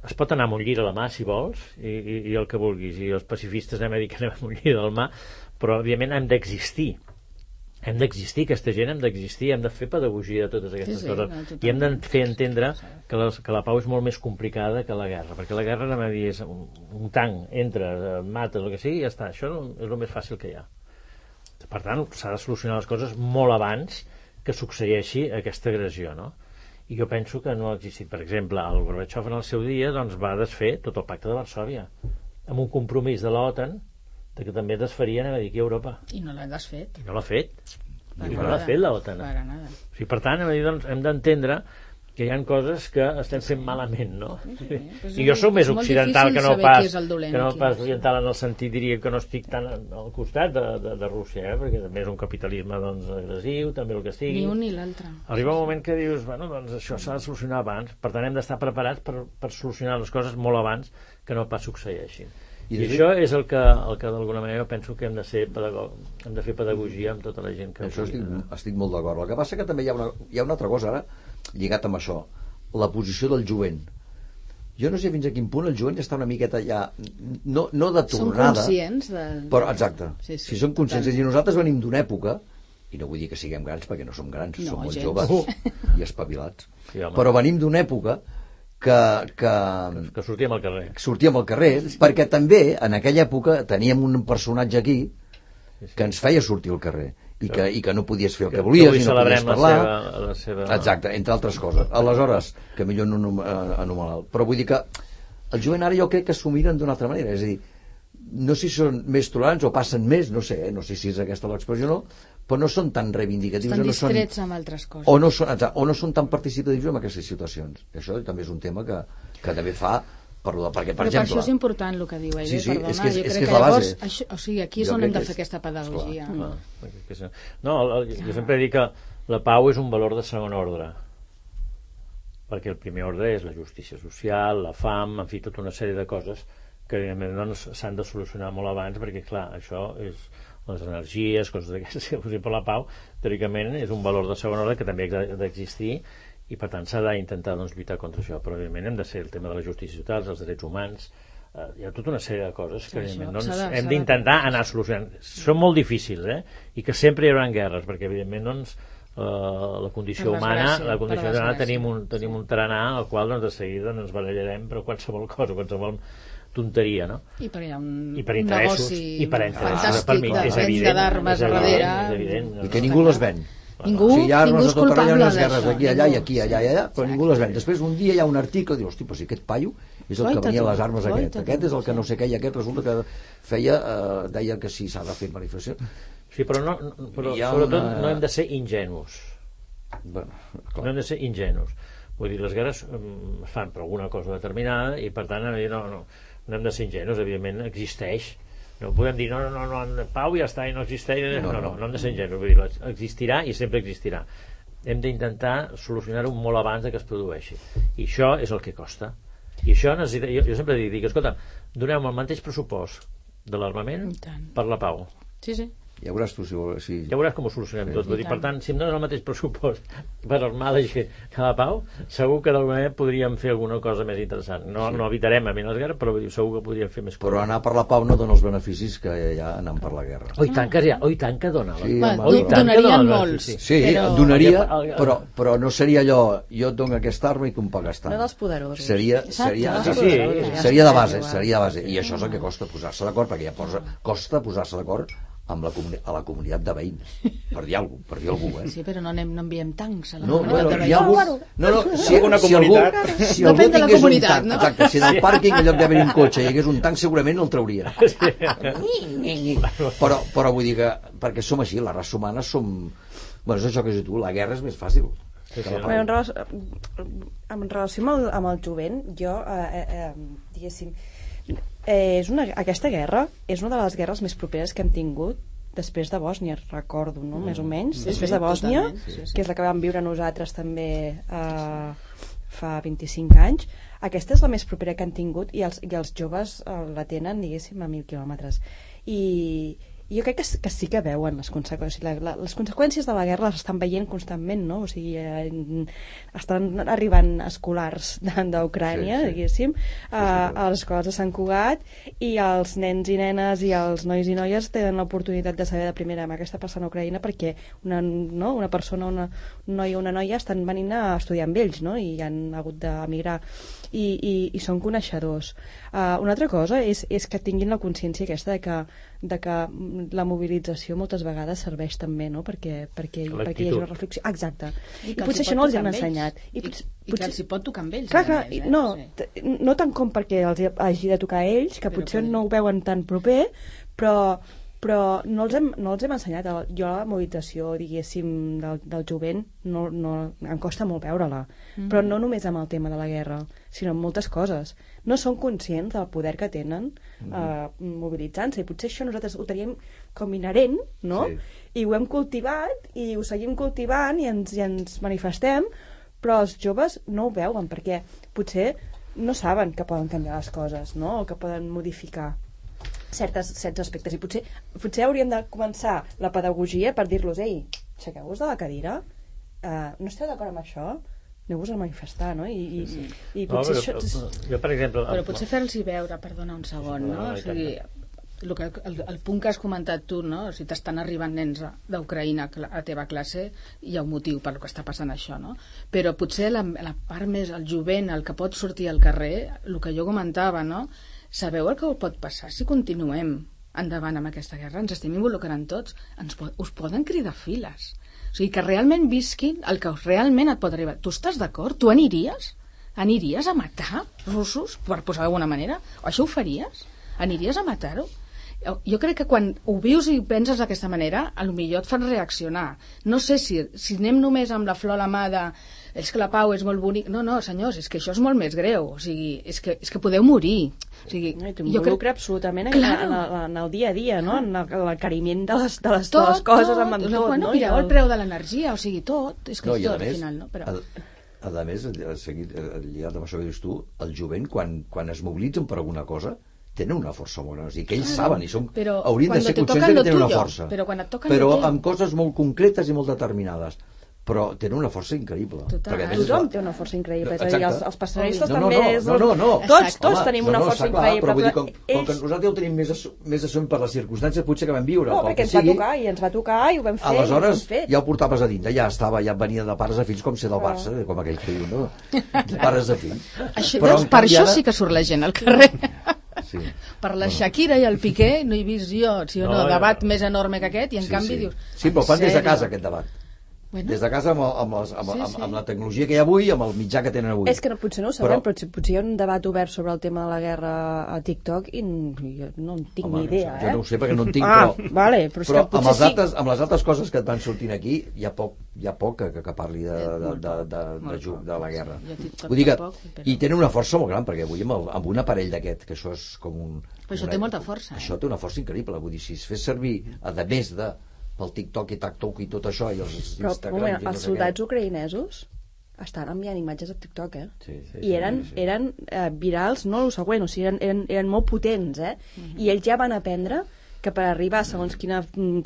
es pot anar amb un a la mà si vols i, i, i el que vulguis i els pacifistes anem a dir que anem amb un llir a la mà però òbviament hem d'existir hem d'existir, aquesta gent hem d'existir hem de fer pedagogia de totes aquestes Sí, sí, coses no, totalment. i hem de fer entendre que, les, que la pau és molt més complicada que la guerra perquè la guerra anem a dir és un, un tanc entres, eh, mates, el que sigui i ja està, això és el més fàcil que hi ha per tant, s'ha de solucionar les coses molt abans que succeeixi aquesta agressió, no? I jo penso que no ha existit. Per exemple, el Gorbachev en el seu dia doncs, va desfer tot el pacte de Varsovia amb un compromís de l'OTAN que també desfarien a aquí a Europa. I no l'ha desfet. I no l'ha fet. Per I no l'ha fet l'OTAN. Per nada. O sigui, per tant, hem dir, doncs, hem d'entendre que hi ha coses que estem fent malament, no? Pues I jo sóc més occidental que no pas, dolent que no aquí. pas oriental en el sentit, diria que no estic tan al costat de, de, de Rússia, eh? perquè també és un capitalisme doncs, agressiu, també el que sigui. Ni un ni l'altre. Arriba un moment que dius, bueno, doncs això s'ha de solucionar abans, per tant hem d'estar preparats per, per solucionar les coses molt abans que no pas succeeixin. I I, això és el que, el que d'alguna manera penso que hem de ser pedagog, hem de fer pedagogia amb tota la gent que Això estic, no? estic molt d'acord. El que passa que també hi ha, una, hi ha una altra cosa ara, lligat amb això, la posició del jovent. Jo no sé fins a quin punt el jovent ja està una miqueta ja, no, no de Són tornada, conscients de... però exacte, Sí, sí, si som conscients, i nosaltres venim d'una època, i no vull dir que siguem grans perquè no som grans, No, som molt gens. joves i espavilats, Sí, home. però venim d'una època que, que, que sortíem al carrer. sortíem al carrer, perquè també en aquella època teníem un personatge aquí que ens feia sortir al carrer i que, i que no podies fer el que volies avui i no podies celebrem la parlar. seva, la seva... exacte, entre altres coses. Aleshores, que millor no eh, anomenar però vull dir que el jovent ara jo crec que s'ho miren d'una altra manera. És a dir, no sé si són més tolerants o passen més, no sé, eh? no sé si és aquesta l'expressió o no, però no són tan reivindicatius Estan o no són, amb altres coses. o no són, o no són tan participatius en aquestes situacions això també és un tema que, que també fa per, lo de- perquè, per Però per exemple això és important el que diu ell, Sí, sí, perdona, és que és- jo és crec que és que, la llavors, base. això, o sigui, aquí és Jo on hem de que fer és- aquesta pedagogia. Clar, perquè- que és- No, el, el, jo sempre dic que la pau és un valor de segon ordre perquè el primer ordre és la justícia social, la fam, en fi, tota una sèrie de coses que evidentment doncs, s'han de solucionar molt abans perquè clar, això és les energies, coses d'aquestes, per exemple la pau teòricament és un valor de segon ordre que també ha d'existir i per tant s'ha d'intentar doncs, lluitar contra això. Però evidentment hem de ser el tema de la justícia social els drets humans eh, hi ha tota una sèrie de coses que evidentment doncs, hem d'intentar anar solucionant. Són molt difícils eh? i que sempre hi haurà guerres perquè evidentment doncs, eh, la condició Per humana la per condició humana tenim un, tenim un tarannà al qual doncs, de seguida ens barallarem per qualsevol cosa, qualsevol tonteria no? I per hi ha un, i per un interessos negoci i per interessos fantàstic per mi de és evident, d'armes és a evident, darrere. és evident, i que ningú les ven. Ningú, o sigui, hi ha ningú és culpable unes guerres aquí, allà i aquí, allà i allà, però ningú les ven. Després un dia hi ha un article que diu, hosti, però si aquest paio és el que venia les armes aquest, aquest és el que no sé què, i aquest resulta que feia, eh, deia que sí, s'ha de fer manifestació. sí, però, no, però sobretot una- no hem de ser ingenus. Bueno, no hem de ser ingenus. Vull dir, les guerres mm, es fan per alguna cosa determinada i per tant no, no, no hem de ser ingenus evidentment existeix. No podem dir no, no, no, no pau ja està i no existeix. No, no, no, no hem de ser ingenus vull dir, existirà i sempre existirà. Hem d'intentar solucionar-ho molt abans de que es produeixi. I això és el que costa. I això necessita, jo, jo sempre dic, dic escolta, donem el mateix pressupost de l'armament per la pau. Sí, sí. Ja veuràs tu si vols... Si... ja veuràs com ho solucionem tot. Vull dir, I per tant. si em donen el mateix pressupost per armar la gent que la pau, segur que d'alguna manera podríem fer alguna cosa més interessant. No, no evitarem a mi les guerres, però dir, segur que podríem fer més Però coses. anar per la pau no dona els beneficis que hi ha anant per la guerra. Oi, tant que, ja, oi, tant que dona. Sí, Va, home, oi, però- tant que dona, molts. sí, sí. Sí, Però- donaria, però, però no seria allò, jo et dono aquesta arma i tu em pagues tant. No dels poderosos. Seria, seria, Sí, sí, sí. seria de base, seria de base. I això és el que costa posar-se d'acord, perquè ja posa, costa posar-se d'acord amb la, comuni a la comunitat de veïns. Per dir alguna cosa, per dir alguna cosa, eh? Sí, però no, anem, no enviem tancs a la No, comunitat bueno, de veïns. algun... No, no, si, Alguna si algú, comunitat. si algú Depèn de la tingués un comunitat, tanc, no? exacte, si del pàrquing en lloc d'haver un cotxe hi hagués un tanc, segurament el trauria. Però, però vull dir que, perquè som així, la raça humana som... Bueno, és això que has dit tu, la guerra és més fàcil. Sí, sí? Bueno, en, relació, en relació amb el, amb el jovent, jo, eh, eh, eh, diguéssim, eh, és una, aquesta guerra és una de les guerres més properes que hem tingut després de Bòsnia, recordo, no? més o menys, Sí, després sí, de Bòsnia, sí, sí. que és la que vam viure nosaltres també eh, fa 25 anys, aquesta és la més propera que han tingut i els, i els joves eh, la tenen, diguéssim, a mil quilòmetres. I jo crec que, que sí que veuen les conseqüències. La, la, les conseqüències de la guerra les estan veient constantment, no? O sigui, eh, estan arribant escolars d'Ucrània, Sí, sí. diguéssim, a, a les escoles de Sant Cugat i els nens i nenes i els nois i noies tenen l'oportunitat de saber de primera mà què està passant a Ucraïna perquè una, no, una persona, una, un noi o una noia estan venint a estudiar amb ells no? i han hagut d'emigrar i, i, i són coneixedors. Uh, una altra cosa és, és que tinguin la consciència aquesta de que, de que la mobilització moltes vegades serveix també, no?, perquè, perquè, perquè hi hagi una reflexió. Exacte. I, els potser això no els ells. ensenyat. I, potser, i que els hi pot tocar amb ells. Clar, clar, més, i- eh? no, Sí. no tant com perquè els hagi de tocar a ells, que Però potser que- no ho veuen tan proper, però, però no, els hem, no els hem ensenyat. El- Jo la mobilització, diguéssim, del, del jovent, no, no, em costa molt veure-la. Mhm. Però no només amb el tema de la guerra, sinó amb moltes coses. No són conscients del poder que tenen Mhm. eh, mobilitzant-se, i potser això nosaltres ho teníem com inherent, no? Sí. I ho hem cultivat, i ho seguim cultivant, i ens, i ens manifestem, però els joves no ho veuen, perquè potser no saben que poden canviar les coses, no? O que poden modificar certes, certs aspectes. I potser, potser hauríem de començar la pedagogia per dir-los, ei, aixequeu-vos de la cadira, uh, no esteu d'acord amb això? Aneu-vos a manifestar, no? I, i, sí, sí. i No, potser però, això... jo, per exemple... Però potser fer-los veure, perdona un segon, no? No, O i sigui, el, que, el, el punt que has comentat tu, no? Si t'estan arribant nens d'Ucraïna a la teva classe, hi ha un motiu per que està passant això, no? Però potser la, la part més, el jovent, el que pot sortir al carrer, el que jo comentava, no? Sabeu el que pot passar si continuem endavant amb aquesta guerra? Ens estem involucrant tots. Ens po us poden cridar files. O sigui, que realment visquin el que realment et pot arribar. Tu estàs d'acord? Tu aniríes? Aniries a matar russos, per posar d'alguna manera? O això ho faries? Aniries a matar-ho? Jo crec que quan ho vius i penses d'aquesta manera, a lo millor et fan reaccionar. No sé si, si anem només amb la flor a la mà de és que la pau és molt bonic. No, no, senyors, és que això és molt més greu. O sigui, és que, és que podeu morir. O sigui, I t'involucra absolutament en, Claro. en, el, en el dia a dia, no? En el- l'encariment de, les, de, les, de tot, les coses, tot, amb, amb no, tot, bueno, no? Mireu el- el preu de l'energia, o sigui, tot. És que No, és tot, al més, final, no? Però... a, a més, a seguir, a, lligat amb això que dius tu, el jovent, quan, quan es mobilitzen per alguna cosa, tenen una força molt gran. O sigui, que ells saben i són, Però haurien de cuando ser conscients de que tenen una tuyo, força. però quan et toquen però amb coses molt concretes i molt determinades. Però tenen una força increïble. Total. Perquè a més és Tothom la- té una força increïble. No, És a dir, els, els personalistes no, no, també... no, és no, no, no. Tots, Exacte. tots Home, tenim no, una no, força clar, increïble. Però vull dir, com, com que ells... nosaltres ja ho tenim més, assu- més assumit per les circumstàncies potser que vam viure, No, perquè ens va sigui, tocar, i ens va tocar, i ho vam fer, i ho Aleshores, hem fet. ja ho portaves a dintre, ja estava, ja venia de pares a fills com ser del Barça, com aquell que diu, no? De pares a fills. Això, Però, en per això ara- sí que surt la gent al carrer. Sí. per la Shakira i el Piqué no he vist jo, si o no, No, ja- debat més enorme que aquest, i en sí, canvi sí. dius... Sí, però "En fan des de sèrio?" casa aquest debat. Bueno, Des de casa amb, amb, les, amb, Sí, amb, sí. amb la tecnologia que hi ha avui, amb el mitjà que tenen avui. És que no, potser no ho sabem, Però- però, potser, hi ha un debat obert sobre el tema de la guerra a TikTok i jo no en tinc Home, ni idea, jo eh? no ho sé perquè no en tinc, ah, però... vale, però, però que amb, els sí. altres, amb les altres coses que et van sortint aquí hi ha poc, hi ha poc que, que parli de, de, molt de, de, de, ju- poc, de la guerra. Vull dir que, i tenen una força molt gran perquè avui amb, el, amb un aparell d'aquest que això és com un... Però això una- té molta força, eh? això té una força increïble vull dir, si es fes servir a de més de pel TikTok i TikTok i tot això i els Però, Instagram moment, i no els soldats què. ucraïnesos estan enviant imatges a TikTok, eh? sí, sí, I eren, sí, sí. eren eh, virals, no el següent, o sigui, eren, eren, eren molt potents, eh? Mhm. I ells ja van aprendre que per arribar, segons quin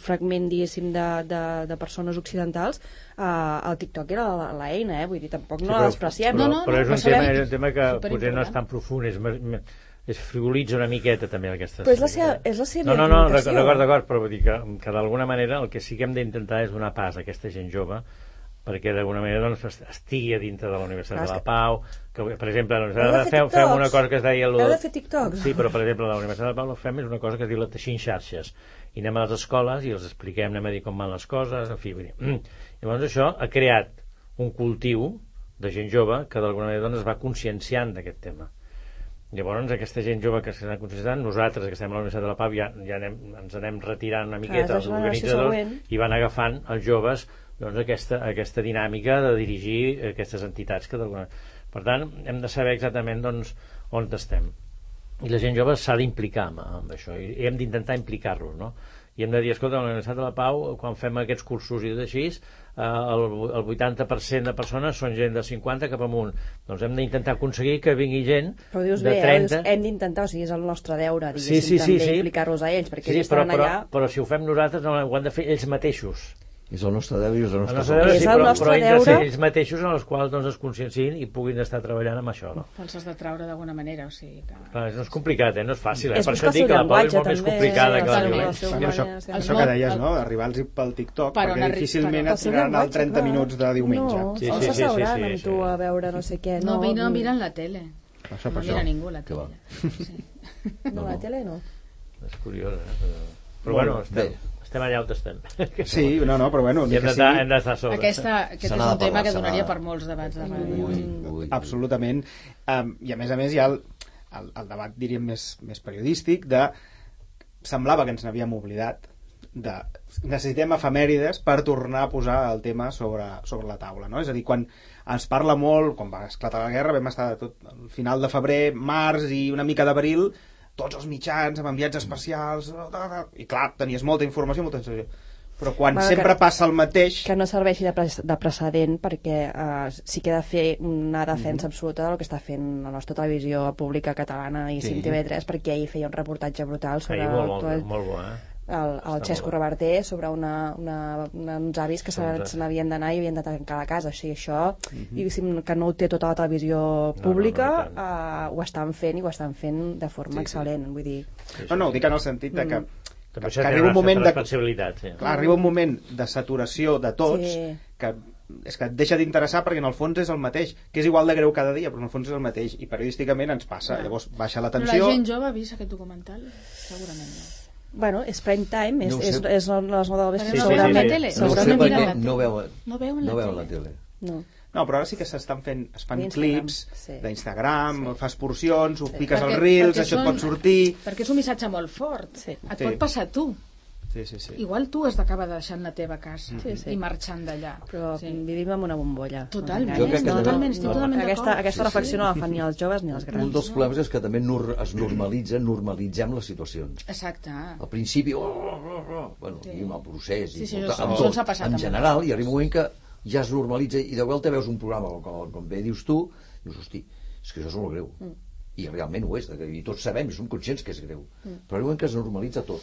fragment, diguéssim, de, de, de persones occidentals, eh, el TikTok era la- l'eina, eh? Vull dir, tampoc no però- la despreciem. però, No, no, però és no, un, però tema, és un tema que potser no és tan profund, és, més- més- es frivolitza una miqueta també aquesta Però és la seva- és la seva no, no, no, d'acord, d'acord, però vull dir que, que d'alguna manera el que sí que hem d'intentar és donar pas a aquesta gent jove perquè d'alguna manera doncs, est- estigui a dintre de la Universitat Clar, de la Pau que, per exemple, a la Heu de Universitat fer fem, fem una cosa que es deia lo Heu de- fer TikToks. sí, però per exemple la Universitat de la Pau el fem és una cosa que es diu la teixint xarxes. I anem a les escoles i els expliquem anem a dir com van les coses en fi, vull dir, mm. llavors això ha creat un cultiu de gent jove que d'alguna manera doncs, es va conscienciant d'aquest tema Llavors, aquesta gent jove que s'ha conscienciant, nosaltres que estem a la Universitat de la Pau ja, ja anem, ens anem retirant una miqueta la els organitzadors i van agafant els joves doncs, aquesta, aquesta dinàmica de dirigir aquestes entitats que Per tant, hem de saber exactament doncs, on estem. I la gent jove s'ha d'implicar amb, això i, hem d'intentar implicar-los, no? I hem de dir, escolta, a la Universitat de la Pau, quan fem aquests cursos i tot així, el, el 80% de persones són gent de 50 cap amunt. Doncs hem d'intentar aconseguir que vingui gent Però dius de bé, 30... eh? dius, hem d'intentar, o sigui, és el nostre deure, Sí, diguéssim, sí, sí, també sí. implicar-los a ells, perquè Sí, ells però, estaran però, allà... però si ho fem nosaltres no, ho han de fer ells mateixos. És el nostre deure i és el El nostre nostre deure. sí, el però, nostre però ser deure. ells mateixos en els quals doncs, es conscienciïn i puguin estar treballant amb això. No? Te'ls has de traure d'alguna manera, o sigui que... Clar, no és complicat, eh? no és fàcil. Eh? És per això dic que la Pau és molt més també, complicada eh? que la violència. Bueno, això, ser. això que deies, no? Arribar-los pel TikTok, Per on perquè difícilment et tiraran el llenguatge, 30 clar. minuts de diumenge. No, Sí, sí, sí, sí, sí, sí, s'asseuran sí, amb sí. tu a veure no sé què. No, No, no, miren la tele. Això no mira això. ningú la tele. Sí. No, la tele no. És curiós, eh? Però... Però bueno, estem. Estem allà on estem. Sí, no, no, però bueno, ni hem d'estar sigui... a sobre. Aquesta, aquest és un de tema parlar, que donaria de- per molts debats de ràdio. Ui, ui. Absolutament. Um, I a més a més hi ha el, el, el debat, diríem, més, més periodístic de... Semblava que ens n'havíem oblidat de necessitem efemèrides per tornar a posar el tema sobre, sobre la taula, no? És a dir, quan es parla molt, quan va esclatar la guerra, vam estar tot al final de febrer, març i una mica d'abril, tots els mitjans amb enviats especials, i clar, tenies molta informació, molta informació. Però quan Bueno, sempre que- passa el mateix... que no serveixi de, pre de precedent perquè uh, sí que he de fer una defensa absoluta del que està fent la nostra televisió pública catalana i Sí. sí. TV3 perquè ahir feia un reportatge brutal sobre Ahir molt, molt, el, molt bo, eh? El, el Xesco. Reverter sobre una, una, una, uns avis que se n'havien d'anar i havien de tancar la casa. O sigui, això, Mhm. diguéssim, que no ho té tota la televisió no, pública, no, i tant. uh, ho estan fent i ho estan fent de forma Sí, sí. excel·lent. Vull dir, No, no, ho dic en el sentit de que, També que, que té arriba un moment de, responsabilitat, sí. clar, arriba un moment de saturació de tots Sí. que és que et deixa d'interessar perquè en el fons és el mateix, que és igual de greu cada dia, però en el fons és el mateix, i periodísticament ens passa. Llavors baixa la Però la gent jove ha vist aquest documental? Segurament no. Bueno, és prime time, és, No és, és, les 9 del vespre, Perquè no sí, sí, la sí. tele. No ho sé Segurament la no tele. veuen, No veuen la no veuen la tele. tele. No. No, però ara sí que s'estan fent, es fan D'Instagram, clips sí. d'Instagram, fas porcions, ho piques Perquè- als reels, perquè això et pot sortir... Perquè és un missatge molt fort. Sí. Et Sí. pot passar a tu. Sí, sí, sí. Igual tu has d'acabar deixant la teva casa Sí, sí. i marxant d'allà. Però Sí. vivim en una bombolla. Totalment, Jo crec que totalment, també- estic totalment Aquesta, aquesta reflexió no la fan ni els joves ni els Un grans. dels problemes és que també es normalitza, normalitzem les situacions. Exacte. Al principi, oh, oh, oh, bueno, Sí. sí. i amb el procés, Sí, i sí, tot, això- amb això tot, ens ha passat en amb general, i arriba un moment que ja es normalitza, i de volta veus un programa, com, com bé dius tu, dius, hosti, és que això és molt greu. Mm. I realment ho és, i tots sabem, i som conscients que és greu. Mm. Però arriba un moment que es normalitza tot.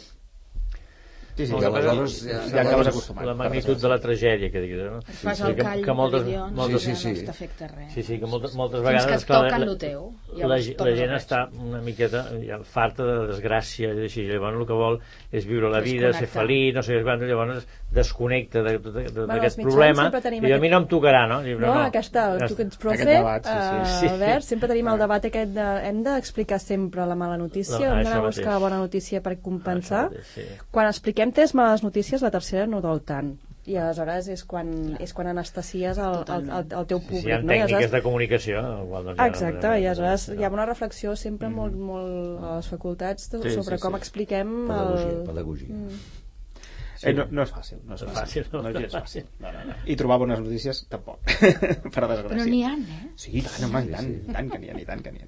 Sí, sí, I ja, ja, ja acabes acostumat. La magnitud de la tragèdia que dic, no? Et fas Sí, el que- call que moltes, de milions moltes, Sí, sí, sí. no t'afecta res. Sí, sí, que moltes, moltes Fins vegades... que et toquen la- teu, La, llavors la tornes gent està una miqueta ja, farta de desgràcia i així, llavors el que vol és viure la vida, ser feliç, no sé quan, llavors desconnecta de- de- de- Bueno, d'aquest problema i a mi no em tocarà, no? Diu, No, aquesta, ja tu que ets profe, debat, sí, sí. eh, Sí. Albert, sempre tenim el debat aquest de hem d'explicar sempre la mala notícia, No, hem d'anar a buscar la bona notícia per compensar. Això mateix, sí. Quan expliquem tres males notícies, la tercera no dol tant. I aleshores és quan, és quan anestesies el, el, el, el teu Sí, públic. sí, hi ha no? Tècniques aleshores- de comunicació. Igual, doncs, ja no- Exacte, i aleshores hi ha una reflexió sempre Mm. molt, molt a les facultats Sí, sobre sí, com sí. expliquem Pedagogia, el... pedagogia. Eh, no, no és fàcil, no és No fàcil. no. No és fàcil. No, no, no. I trobar bones notícies, tampoc. per desgràcia. Però n'hi ha, eh? Sí, i tant, home, i tant, i tant que n'hi ha, i tant que n'hi ha.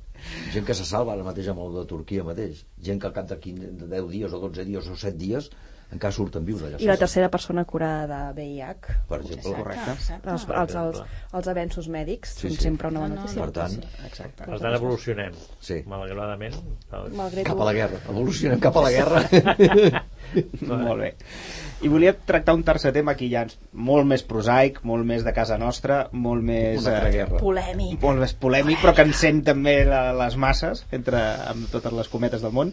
Gent que se salva ara mateix amb el de Turquia mateix. Gent que al cap de, 15, de 10 dies o 12 dies o 7 dies encara surten vius allà. I la tercera persona curada de VIH. Per exemple. Correcte. Exacte. Els, els, els, els avenços mèdics Sí, són sí. sempre una bona No, no, notícia. Per tant, Exacte. Per tant, evolucionem. Sí. Malauradament. Malgrat cap a la guerra. Evolucionem cap a la guerra. Molt bé. I volia tractar un tercer tema aquí ja molt més prosaic, molt més de casa nostra, molt més... Una altra eh, guerra. polèmic. molt més polèmic, però que encén també la, les masses, entre, amb totes les cometes del món,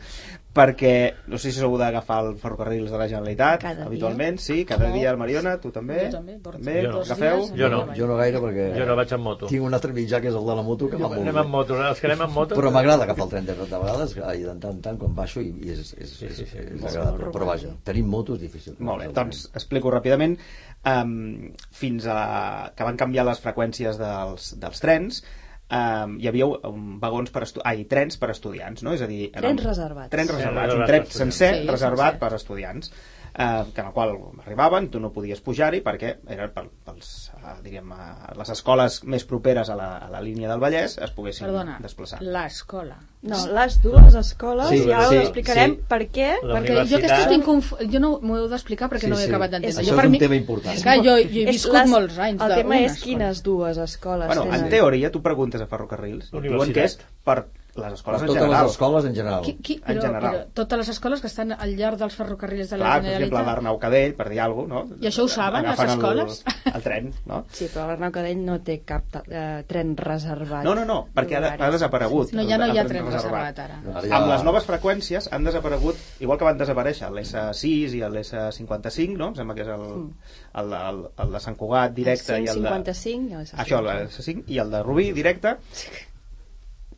perquè no sé si sou d'agafar el ferrocarrils de la Generalitat, Cada dia. habitualment, sí, cada dia al Mariona, tu també? Jo també, també? Jo no. Agafeu? dos dies. Jo no. Jo no gaire perquè Jo no vaig amb moto. tinc un altre mitjà que és el de la moto que va molt Anem bé. amb moto. Els que anem amb moto... Però m'agrada agafar el tren de, de vegades i de tant tant quan baixo i, i és, és, Sí, sí, sí. és, és agradable. Però vaja, tenim moto és difícil. Molt bé, doncs explico ràpidament. Um, fins a que van canviar les freqüències dels, dels trens, um, hi havia um, vagons per ai, trens per estudiants, no? És a dir, Trens reservats. Trens Sí, reservats, un reservats tren sencer Sí, reservat sencer. per estudiants. Eh, que en el qual arribaven, tu no podies pujar-hi perquè eren per, pels, eh, diríem, eh, les escoles més properes a la, a la línia del Vallès es poguessin Perdona, desplaçar. l'escola. No, les dues escoles, Sí, i ara sí, us explicarem sí. per què. La perquè jo aquestes tinc conf... jo no m'ho heu d'explicar perquè Sí, no ho he sí. acabat d'entendre. És- Jo Això per és un mi- tema important. És que jo, jo he viscut les- molts anys El tema és escola. quines dues escoles Bueno, tenen. en teoria, tu preguntes a ferrocarrils, diuen que és per les escoles en totes general. les escoles en general. Qui, qui, en però, general. però totes les escoles que estan al llarg dels ferrocarrils de la Clar, per exemple, Generalitat... l'Arnau Cadell, per dir alguna cosa, no? I això ho saben, les Agafen el- escoles? El, tren, no? Sí, però l'Arnau Cadell no té cap eh, tren reservat. No, no, no, perquè ha, ha desaparegut. No, ja no el- hi ha el tren reservat, ara. Ara ja- Amb les noves freqüències han desaparegut, igual que van desaparèixer l'S6 i l'S55, no? Em sembla que és el, el, el, el de Sant Cugat directe El i el de... 155 i el Això, l'S5 i el de Rubí directe,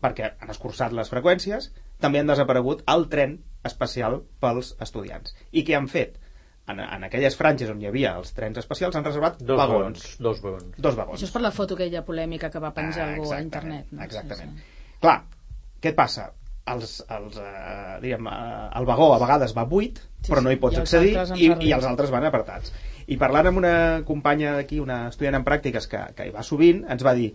perquè han escurçat les freqüències, també han desaparegut el tren especial pels estudiants. I què han fet? En, en aquelles franges on hi havia els trens especials han reservat Dos vagons. vagons. Dos vagons. Dos vagons. Això és per la foto aquella polèmica que va penjar Ah, algú a internet. No? Exactament. Sí, sí. Clar, què et passa? Els, els, eh, diguem, eh, el vagó a vegades va buit, Sí, però no hi pots accedir i, i els altres van apretats. I parlant amb una companya d'aquí, una estudiant en pràctiques que, que hi va sovint, ens va dir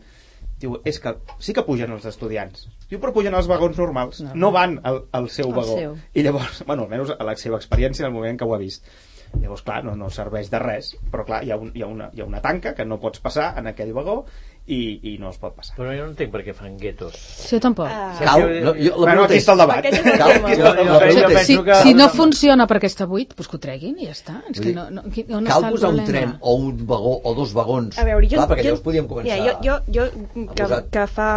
diu, és que sí que pugen els estudiants diu, però pugen els vagons normals Normal. no van al, al seu vagó seu. i llavors, bueno, almenys a la seva experiència en el moment que ho ha vist llavors clar, no, no serveix de res però clar, hi ha, un, hi, ha una, hi ha una tanca que no pots passar en aquell vagó i, i no es pot passar Però jo no entenc per què fan guetos. Sí, jo tampoc. Ah. Cal, no, jo, la bueno, aquí està el debat Cal, jo- jo- jo Si, si no funciona perquè està buit, doncs que ho treguin i ja està. És que no, no, on cal posar un tren o un vagó o dos vagons A veure, jo... clar, perquè jo, llavors podíem començar Mira, jo, jo, jo que, que fa,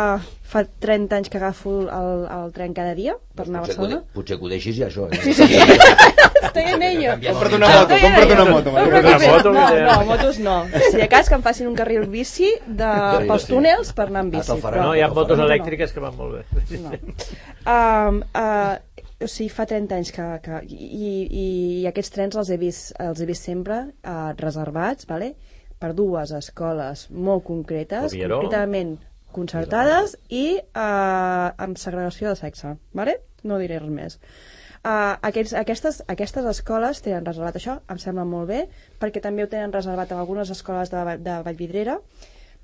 fa 30 anys que agafo el, el tren cada dia per anar a Barcelona. potser que ho deixis ja això eh? Sí, sí. Estoy en ello. compra't una moto, compra't una moto. Una moto, no, no, motos no. Si de cas que em facin un carril bici de, Sí, pels sí. túnels per anar amb Ah, bici. faran. No, hi ha no, motos no, no. elèctriques que van molt bé. No. Um, uh, o sigui, fa 30 anys que... que i, i, I aquests trens els he vist, els he vist sempre uh, reservats, vale? per dues escoles molt concretes, Oviedo. concretament concertades i uh, amb segregació de sexe. Vale? No diré res més. Uh, aquests, aquestes, aquestes escoles tenen reservat això, em sembla molt bé, perquè també ho tenen reservat en algunes escoles de, de Vallvidrera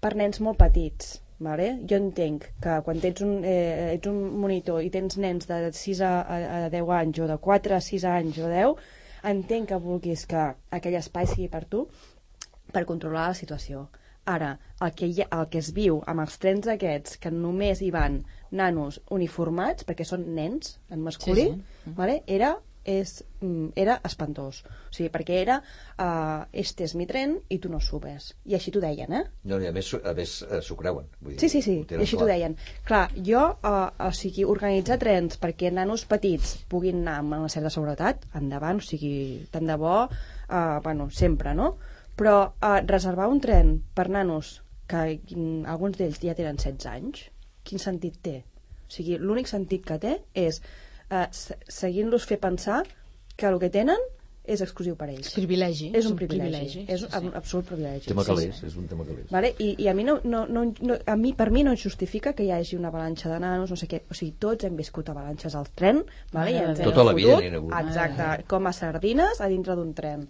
per nens molt petits. Vale? Jo entenc que quan tens un, eh, ets un monitor i tens nens de 6 a, a, a 10 anys o de 4 a 6 anys o 10, entenc que vulguis que aquell espai sigui per tu, per controlar la situació. Ara, el que, hi ha, el que es viu amb els trens aquests, que només hi van nanos uniformats, perquè són nens, en masculí, Sí, sí. Vale? era, és, mm, era espantós. O sigui, perquè era, uh, este és mi tren i tu no subes. I així t'ho deien, eh? no, i a més, a més eh, s'ho creuen vull dir, Sí, sí, sí, i així t'ho deien. Clar, jo, uh, o sigui, organitzar trens perquè nanos petits puguin anar amb una certa seguretat, endavant, o sigui, tant de bo, uh, bueno, sempre, no? Però uh, reservar un tren per nanos que mm, alguns d'ells ja tenen 16 anys, quin sentit té? O sigui, l'únic sentit que té és uh, seguint-los fer pensar que el que tenen és exclusiu per ells. És privilegi. És un privilegi, és sí, un sí. absolut privilegi. tema Sí, que sí. és, és un tema que és Vale? I, i a mi no, no, no, no, a mi, per mi no justifica que hi hagi una avalanxa de nanos, no sé què. O sigui, tots hem viscut avalanxes al tren, vale? I Mare ens Tota la vida n'hi ha hagut. Exacte, com a sardines a dintre d'un tren.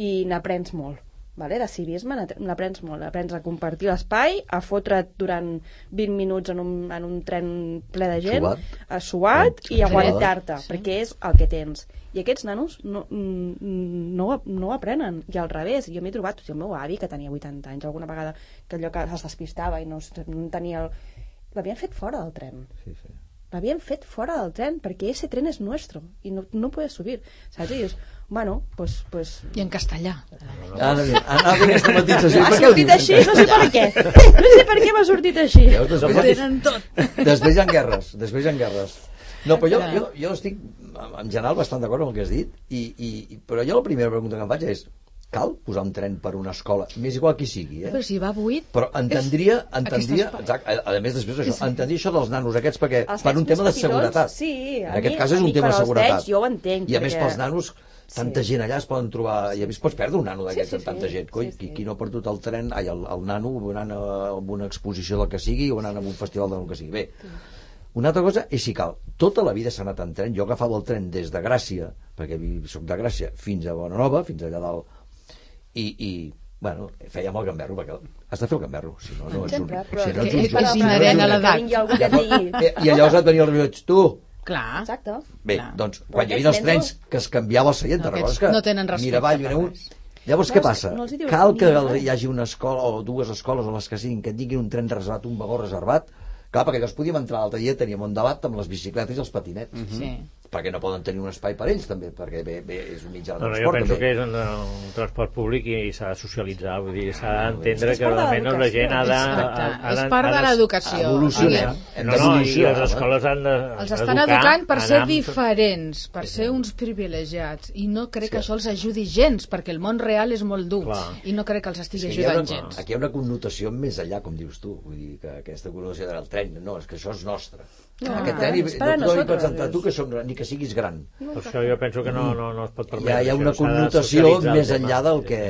I n'aprens molt. Vale? De civisme n'aprens molt. Aprens a compartir l'espai, a fotre't durant 20 minuts en un, en un tren ple de gent, Suat. a suat Sí. i a aguantar-te, Sí. perquè és el que tens. I aquests nanos no, no, no aprenen. I al revés, jo m'he trobat, o sigui, el meu avi, que tenia 80 anys, alguna vegada que allò que es despistava i no, no tenia... El... L'havien fet fora del tren. sí, sí. L'havien fet fora del tren, perquè ese tren és nuestro i no, no puedes subir. Saps? I dius, bueno, pues, pues I en castellà. Ara bé, anava bé aquesta matització. ha Per què ho sortit així, no sé per què. No sé per què m'ha sortit així. Després, Ho tenen tot. després hi ha guerres, després hi ha guerres. No, però jo, jo, jo estic en general bastant d'acord amb el que has dit, i, i- però jo la primera pregunta que em faig és cal posar un tren per una escola, m'és igual qui sigui, eh? Però si va buit... Però entendria, entendria, Aquestes- exacte, a, a més després això, entendria això dels nanos aquests perquè Els per un tema de seguretat. sí, en aquest mi- cas és un tema de seguretat. nens jo ho entenc, I a més perquè- pels nanos tanta Sí. gent allà es poden trobar i a més pots perdre un nano d'aquests Sí, sí, amb tanta sí. gent coi, Sí, qui, sí. qui no ha perdut el tren ai, el, el nano anant a, a una exposició del que sigui o anant a un festival del que sigui bé una altra cosa és si cal tota la vida s'ha anat en tren jo agafava el tren des de Gràcia perquè soc de Gràcia fins a Bonanova fins allà dalt i, i bueno, fèiem el gamberro perquè has de fer el gamberro si no, no ets un, si no ets un és jove. inherent a Que l'edat. vingui algú que et digui... I, llavors et venia el rellotge tu Clar. Exacte. Bé, Clar. doncs, quan hi havia els trens que es canviava el seient, No, recordes que no tenen respecte era un... Llavors, No, què és passa? no Cal que hi hagi una escola o dues escoles o les que siguin que tinguin un tren reservat, un vagó reservat, clar, perquè llavors podíem entrar l'altre dia, teníem un debat amb les bicicletes i els patinets. Mhm. Sí. Perquè no poden tenir un espai per ells, també, perquè bé, bé és un mitjà de No, no, jo transport, penso també. que és un, un transport públic i, s'ha de socialitzar, vull dir, s'ha d'entendre És que part de almenys la gent ha de... Exacte. ha- ha És de- part de l'educació. evolucionar. No, no, i les home. escoles han de Els estan educar, educant per ser amb- diferents, per ser uns privilegiats, i no crec que això els ajudi gens, perquè el món real és molt dur, Clar. i no crec que els estigui ajudant una, gens. aquí hi ha una connotació més allà, com dius tu, vull dir que aquesta connotació del tren, no, és que això és nostre. No, Aquest és no para t'ho presentat tu, que som, ni que siguis gran. Per això jo penso que no, no, no es pot Hi permetre. ha, hi ha una connotació més enllà del que...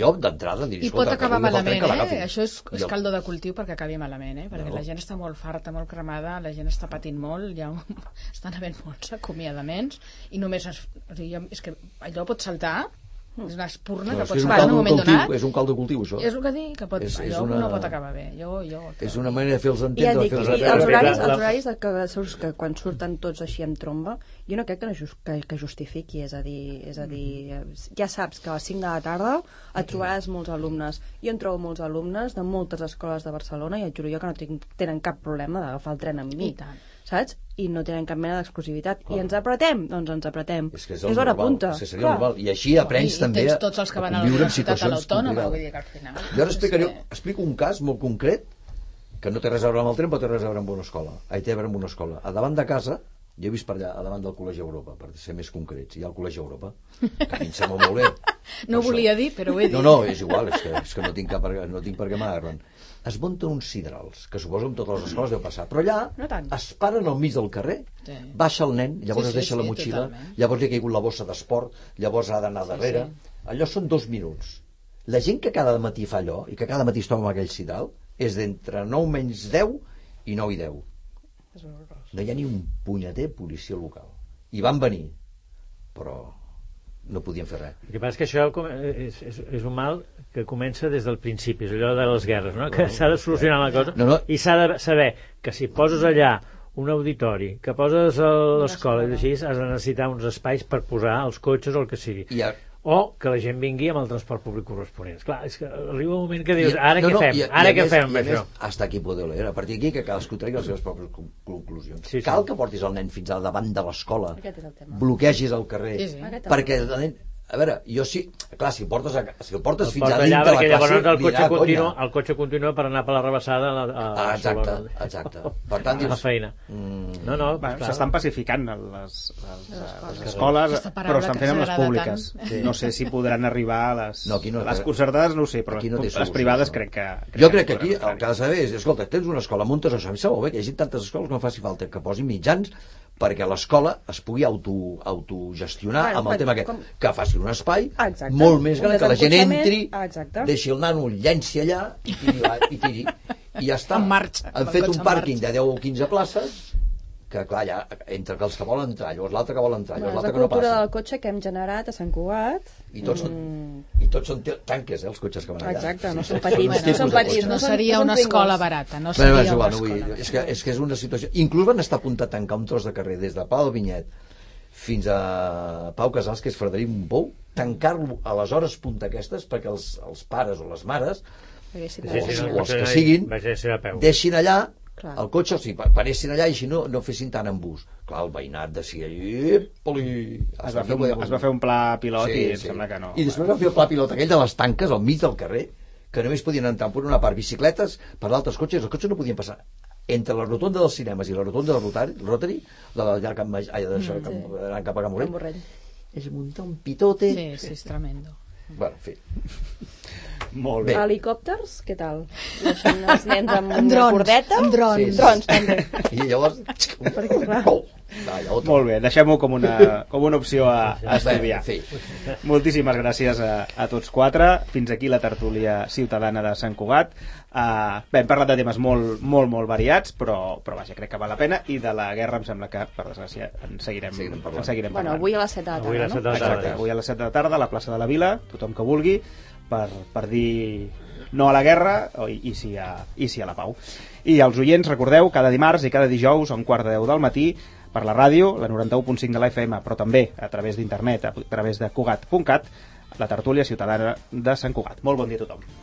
Jo, d'entrada, diria, I pot acabar malament, eh? Això és, és Jo- caldo de cultiu perquè acabi malament, eh? Perquè No. la gent està molt farta, molt cremada, la gent està patint molt, ja estan havent molts acomiadaments, i només... Es, o sigui, jo- és que allò pot saltar, és una espurna No, que és, pot que és, un saltar en un caldo moment cultiu, donat. és un caldo cultiu, això. És el que dic, que pot, És- és una- no pot acabar bé. Jo, jo, És una manera de fer els I ja entendre, dic, de fer i els la- els horaris, els horaris de que, surts que quan surten tots així en tromba, jo no crec que, no just, que, que justifiqui, és a dir, és a dir, ja saps que a les 5 de la tarda et trobaràs molts alumnes. Jo en trobo molts alumnes de moltes escoles de Barcelona i et juro jo que no tinc, tenen cap problema d'agafar el tren amb mi. I tant. saps? I no tenen cap mena d'exclusivitat. I ens apretem? Doncs ens apretem. És que és, és hora punta. És que seria Clar. normal. I així aprens I, també I a- tots els que a van a la conviure en a situacions complicades. vull dir que al final... Jo ara explicaré, explico un cas molt concret que no té res a veure amb el tren, però té res a veure amb una escola. Ahí té a veure amb una escola. A davant de casa, jo he vist per allà, a davant del Col·legi Europa, per ser més concrets, hi ha el Col·legi Europa, que a mi em sembla molt bé. No ho volia dir, però ho he dit. No, no, és igual, és que, és que no tinc, cap, no tinc per què m'agarren. Es munten uns sidrals, que suposo en totes les escoles deu passar, però allà No tant. es paren al mig del carrer, Sí. baixa el nen, llavors Sí, es sí, deixa la sí, motxilla, totalment. llavors li ha caigut la bossa d'esport, llavors ha d'anar darrere. Allò són dos minuts. La gent que cada matí fa allò, i que cada matí es troba amb aquell sidral, és d'entre 9 menys 10 i 9 i 10. No hi ha ni un punyeter policia local. I van venir, però no podien fer res. El que passa és que això com- és, és, és un mal que comença des del principi, és allò de les guerres, no? que s'ha de solucionar la cosa No, no. i s'ha de saber que si poses allà un auditori, que poses a l'escola i així, has de necessitar uns espais per posar els cotxes o el que sigui. I a, O que la gent vingui amb el transport públic corresponent. Clar, és que arriba un moment que dius, I- ara no, què no, fem? i- i Ara a què més- fem amb i això? més, Hasta aquí podeu leer. A partir d'aquí que cadascú tregui les seves pròpies con- conclusions. Sí, sí. Cal que portis el nen fins a davant de l'escola, bloquegis el carrer, Sí, sí. Perquè el nen... A veure, jo sí... Clar, si el portes, a, si el portes El fins a porta dintre allà de la classe, llavors el cotxe, continua, "Conya". el cotxe continua per anar per la rebassada a, la, a, Ah, exacte, Barcelona. exacte. Per tant, a la dius... feina. Mm, No, no, Bueno. S'estan pacificant les, les, les, les escoles, però estan fent amb les públiques. tant. No sé si podran arribar a les, No, aquí no- les concertades, no ho sé, però aquí les, no les solució, privades no. crec que... jo crec que aquí el que has de saber és, escolta, tens una escola, muntes això, a mi molt bé que hi hagi tantes escoles que no faci falta que posin mitjans perquè l'escola es pugui auto, autogestionar Bueno, amb el tema aquest, com- que faci un espai exacte. molt més gran, que la gent entri, exacte. deixi el nano, el llenci allà i tiri, la- i tiri. I ja està. En marxa, Han fet un pàrquing de 10 o 15 places que clar, ja, entre els que volen entrar, llavors l'altre que vol entrar, llavors és la l'altre que no cultura passa. del cotxe que hem generat a Sant Cugat. I tots, són, Mm, i tots són tanques, eh, els cotxes que van allà. Exacte, no són petits, no són petits. No seria una escola barata, no Però seria és una igual, no escola és, que, és que és una situació... Inclús van estar a punt de tancar un tros de carrer des de Pau Vinyet fins a Pau Casals, que és Frederic Montpou, tancar-lo a les hores punta aquestes perquè els, els pares o les mares Sí, sí, o els que siguin a a deixin allà Clar. el cotxe, o sigui, pa- paressin allà i així no, no fessin tant en bus. Clar, el veïnat decía, epoli... Es va, fer un, es va fer un pla pilot i em sembla que no. I després van fer el pla pilot aquell de les tanques al mig del carrer, que només podien entrar per una part bicicletes, per l'altres cotxes, els cotxes no podien passar. Entre la rotonda dels cinemes i la rotonda del Rotary, Rotary, la del llarg Camp, Maj- ai, d'això, Mm, sí. cap, anant cap a Can Borrell. és muntar un pitote... Sí, sí, és tremendo. Bueno, en fi. Molt bé. Helicòpters, què tal? Deixen els nens amb Amb una drons, cordeta? amb drons. Sí, sí. Drons, també. I llavors... Perquè, clar. Oh, va. Molt bé, deixem-ho com, una, com una opció a, a estudiar. Fi. Moltíssimes gràcies a, a tots quatre. Fins aquí la tertúlia ciutadana de Sant Cugat. Uh, bé, hem parlat de temes molt, molt, molt variats, però, però vaja, crec que val la pena. I de la guerra em sembla que, per desgràcia, en seguirem, Seguirem parlant. en seguirem Bueno, parlant. avui a les 7 de la Avui a tarda, les set de no? la tarda. Exacte, avui a les 7 de la tarda a la plaça de la Vila, tothom que vulgui, per, per dir no a la guerra i, i, sí a, i sí a la pau. I als oients, recordeu, cada dimarts i cada dijous a un quart de deu del matí per la ràdio, la 91.5 de la FM, però també a través d'internet, a través de Cugat.cat, la tertúlia ciutadana de Sant Cugat. Molt bon dia a tothom.